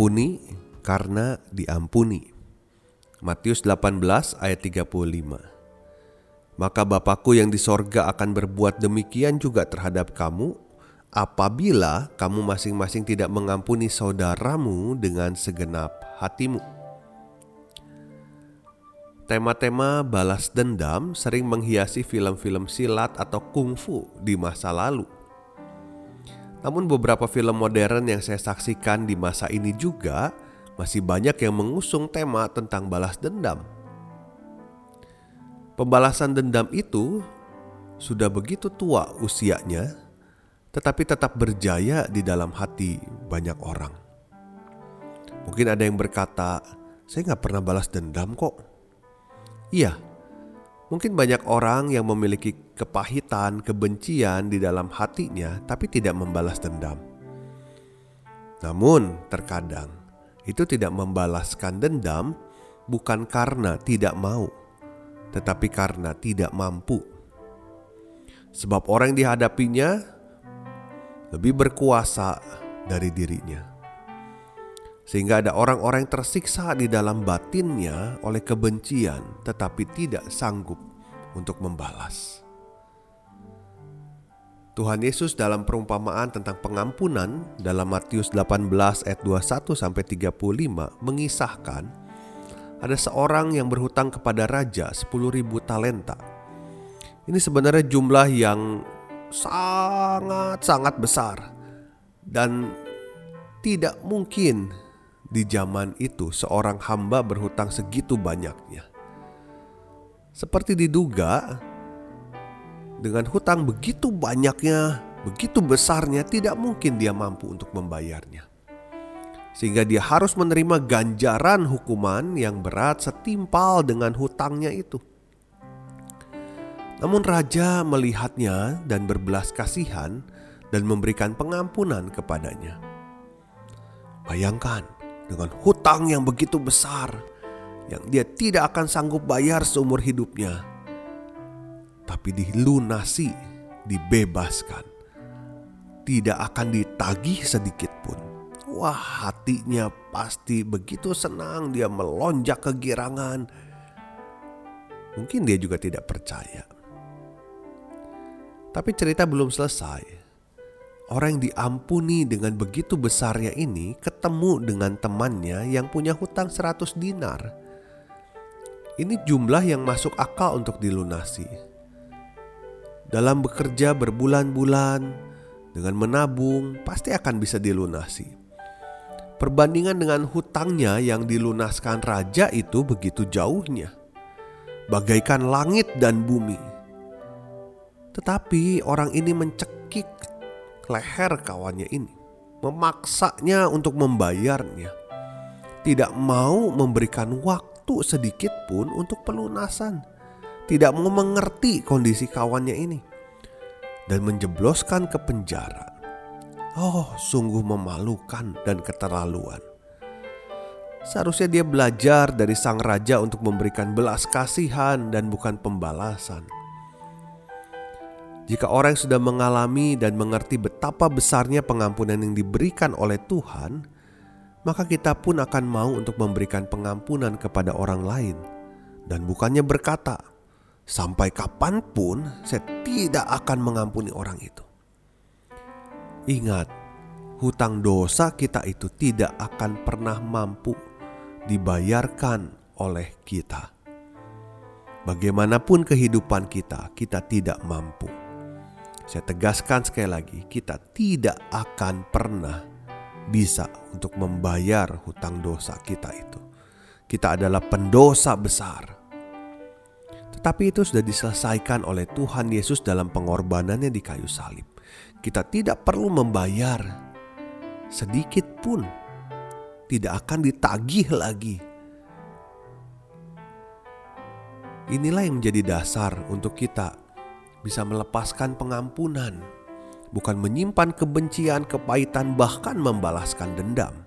Mengampuni karena diampuni. Matius 18 ayat 35. Maka Bapakku yang di sorga akan berbuat demikian juga terhadap kamu apabila kamu masing-masing tidak mengampuni saudaramu dengan segenap hatimu. Tema-tema balas dendam sering menghiasi film-film silat atau kungfu di masa lalu. Namun beberapa film modern yang saya saksikan di masa ini juga masih banyak yang mengusung tema tentang balas dendam. Pembalasan dendam itu sudah begitu tua usianya, tetapi tetap berjaya di dalam hati banyak orang. Mungkin ada yang berkata, "Saya nggak pernah balas dendam kok." Iya, mungkin banyak orang yang memiliki kepahitan, kebencian di dalam hatinya, tapi tidak membalas dendam. Namun, terkadang itu tidak membalaskan dendam bukan karena tidak mau, tetapi karena tidak mampu. Sebab orang yang dihadapinya lebih berkuasa dari dirinya sehingga ada orang-orang yang tersiksa di dalam batinnya oleh kebencian, tetapi tidak sanggup untuk membalas. Tuhan Yesus dalam perumpamaan tentang pengampunan dalam Matius 18 ayat 21 sampai 35 mengisahkan ada seorang yang berhutang kepada raja 10.000 talenta. Ini sebenarnya jumlah yang sangat-sangat besar dan tidak mungkin di zaman itu seorang hamba berhutang segitu banyaknya. Seperti diduga, dengan hutang begitu banyaknya, begitu besarnya, tidak mungkin dia mampu untuk membayarnya. Sehingga dia harus menerima ganjaran hukuman yang berat setimpal dengan hutangnya itu. Namun raja melihatnya dan berbelas kasihan dan memberikan pengampunan kepadanya. Bayangkan, dengan hutang yang begitu besar yang dia tidak akan sanggup bayar seumur hidupnya. Tapi dilunasi, dibebaskan. Tidak akan ditagih sedikit pun. Wah, hatinya pasti begitu senang dia melonjak kegirangan. Mungkin dia juga tidak percaya. Tapi cerita belum selesai orang yang diampuni dengan begitu besarnya ini ketemu dengan temannya yang punya hutang 100 dinar. Ini jumlah yang masuk akal untuk dilunasi. Dalam bekerja berbulan-bulan dengan menabung pasti akan bisa dilunasi. Perbandingan dengan hutangnya yang dilunaskan raja itu begitu jauhnya. Bagaikan langit dan bumi. Tetapi orang ini mencekik leher kawannya ini, memaksanya untuk membayarnya, tidak mau memberikan waktu sedikit pun untuk pelunasan, tidak mau mengerti kondisi kawannya ini, dan menjebloskan ke penjara. Oh, sungguh memalukan dan keterlaluan. Seharusnya dia belajar dari sang raja untuk memberikan belas kasihan dan bukan pembalasan. Jika orang sudah mengalami dan mengerti betapa besarnya pengampunan yang diberikan oleh Tuhan, maka kita pun akan mau untuk memberikan pengampunan kepada orang lain, dan bukannya berkata, "Sampai kapan pun saya tidak akan mengampuni orang itu." Ingat, hutang dosa kita itu tidak akan pernah mampu dibayarkan oleh kita. Bagaimanapun kehidupan kita, kita tidak mampu. Saya tegaskan sekali lagi, kita tidak akan pernah bisa untuk membayar hutang dosa kita itu. Kita adalah pendosa besar. Tetapi itu sudah diselesaikan oleh Tuhan Yesus dalam pengorbanannya di kayu salib. kita tidak perlu membayar sedikit pun, tidak akan ditagih lagi. Inilah yang menjadi dasar untuk kita bisa melepaskan pengampunan, bukan menyimpan kebencian, kepahitan, bahkan membalaskan dendam.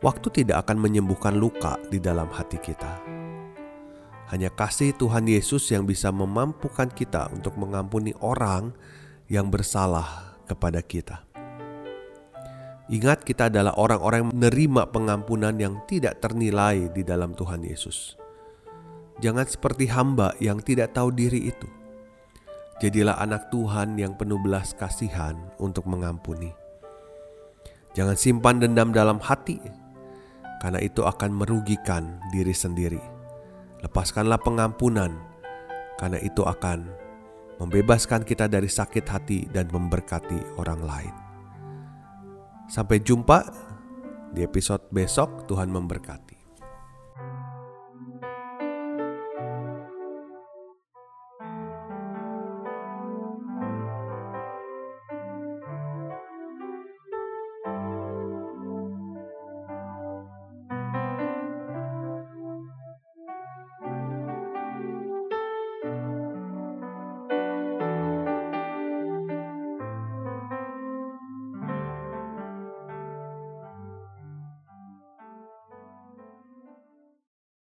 Waktu tidak akan menyembuhkan luka di dalam hati kita. Hanya kasih Tuhan Yesus yang bisa memampukan kita untuk mengampuni orang yang bersalah kepada kita. Ingat, kita adalah orang-orang yang menerima pengampunan yang tidak ternilai di dalam Tuhan Yesus. Jangan seperti hamba yang tidak tahu diri itu. Jadilah anak Tuhan yang penuh belas kasihan untuk mengampuni. Jangan simpan dendam dalam hati, karena itu akan merugikan diri sendiri. Lepaskanlah pengampunan, karena itu akan membebaskan kita dari sakit hati dan memberkati orang lain. Sampai jumpa di episode besok. Tuhan memberkati.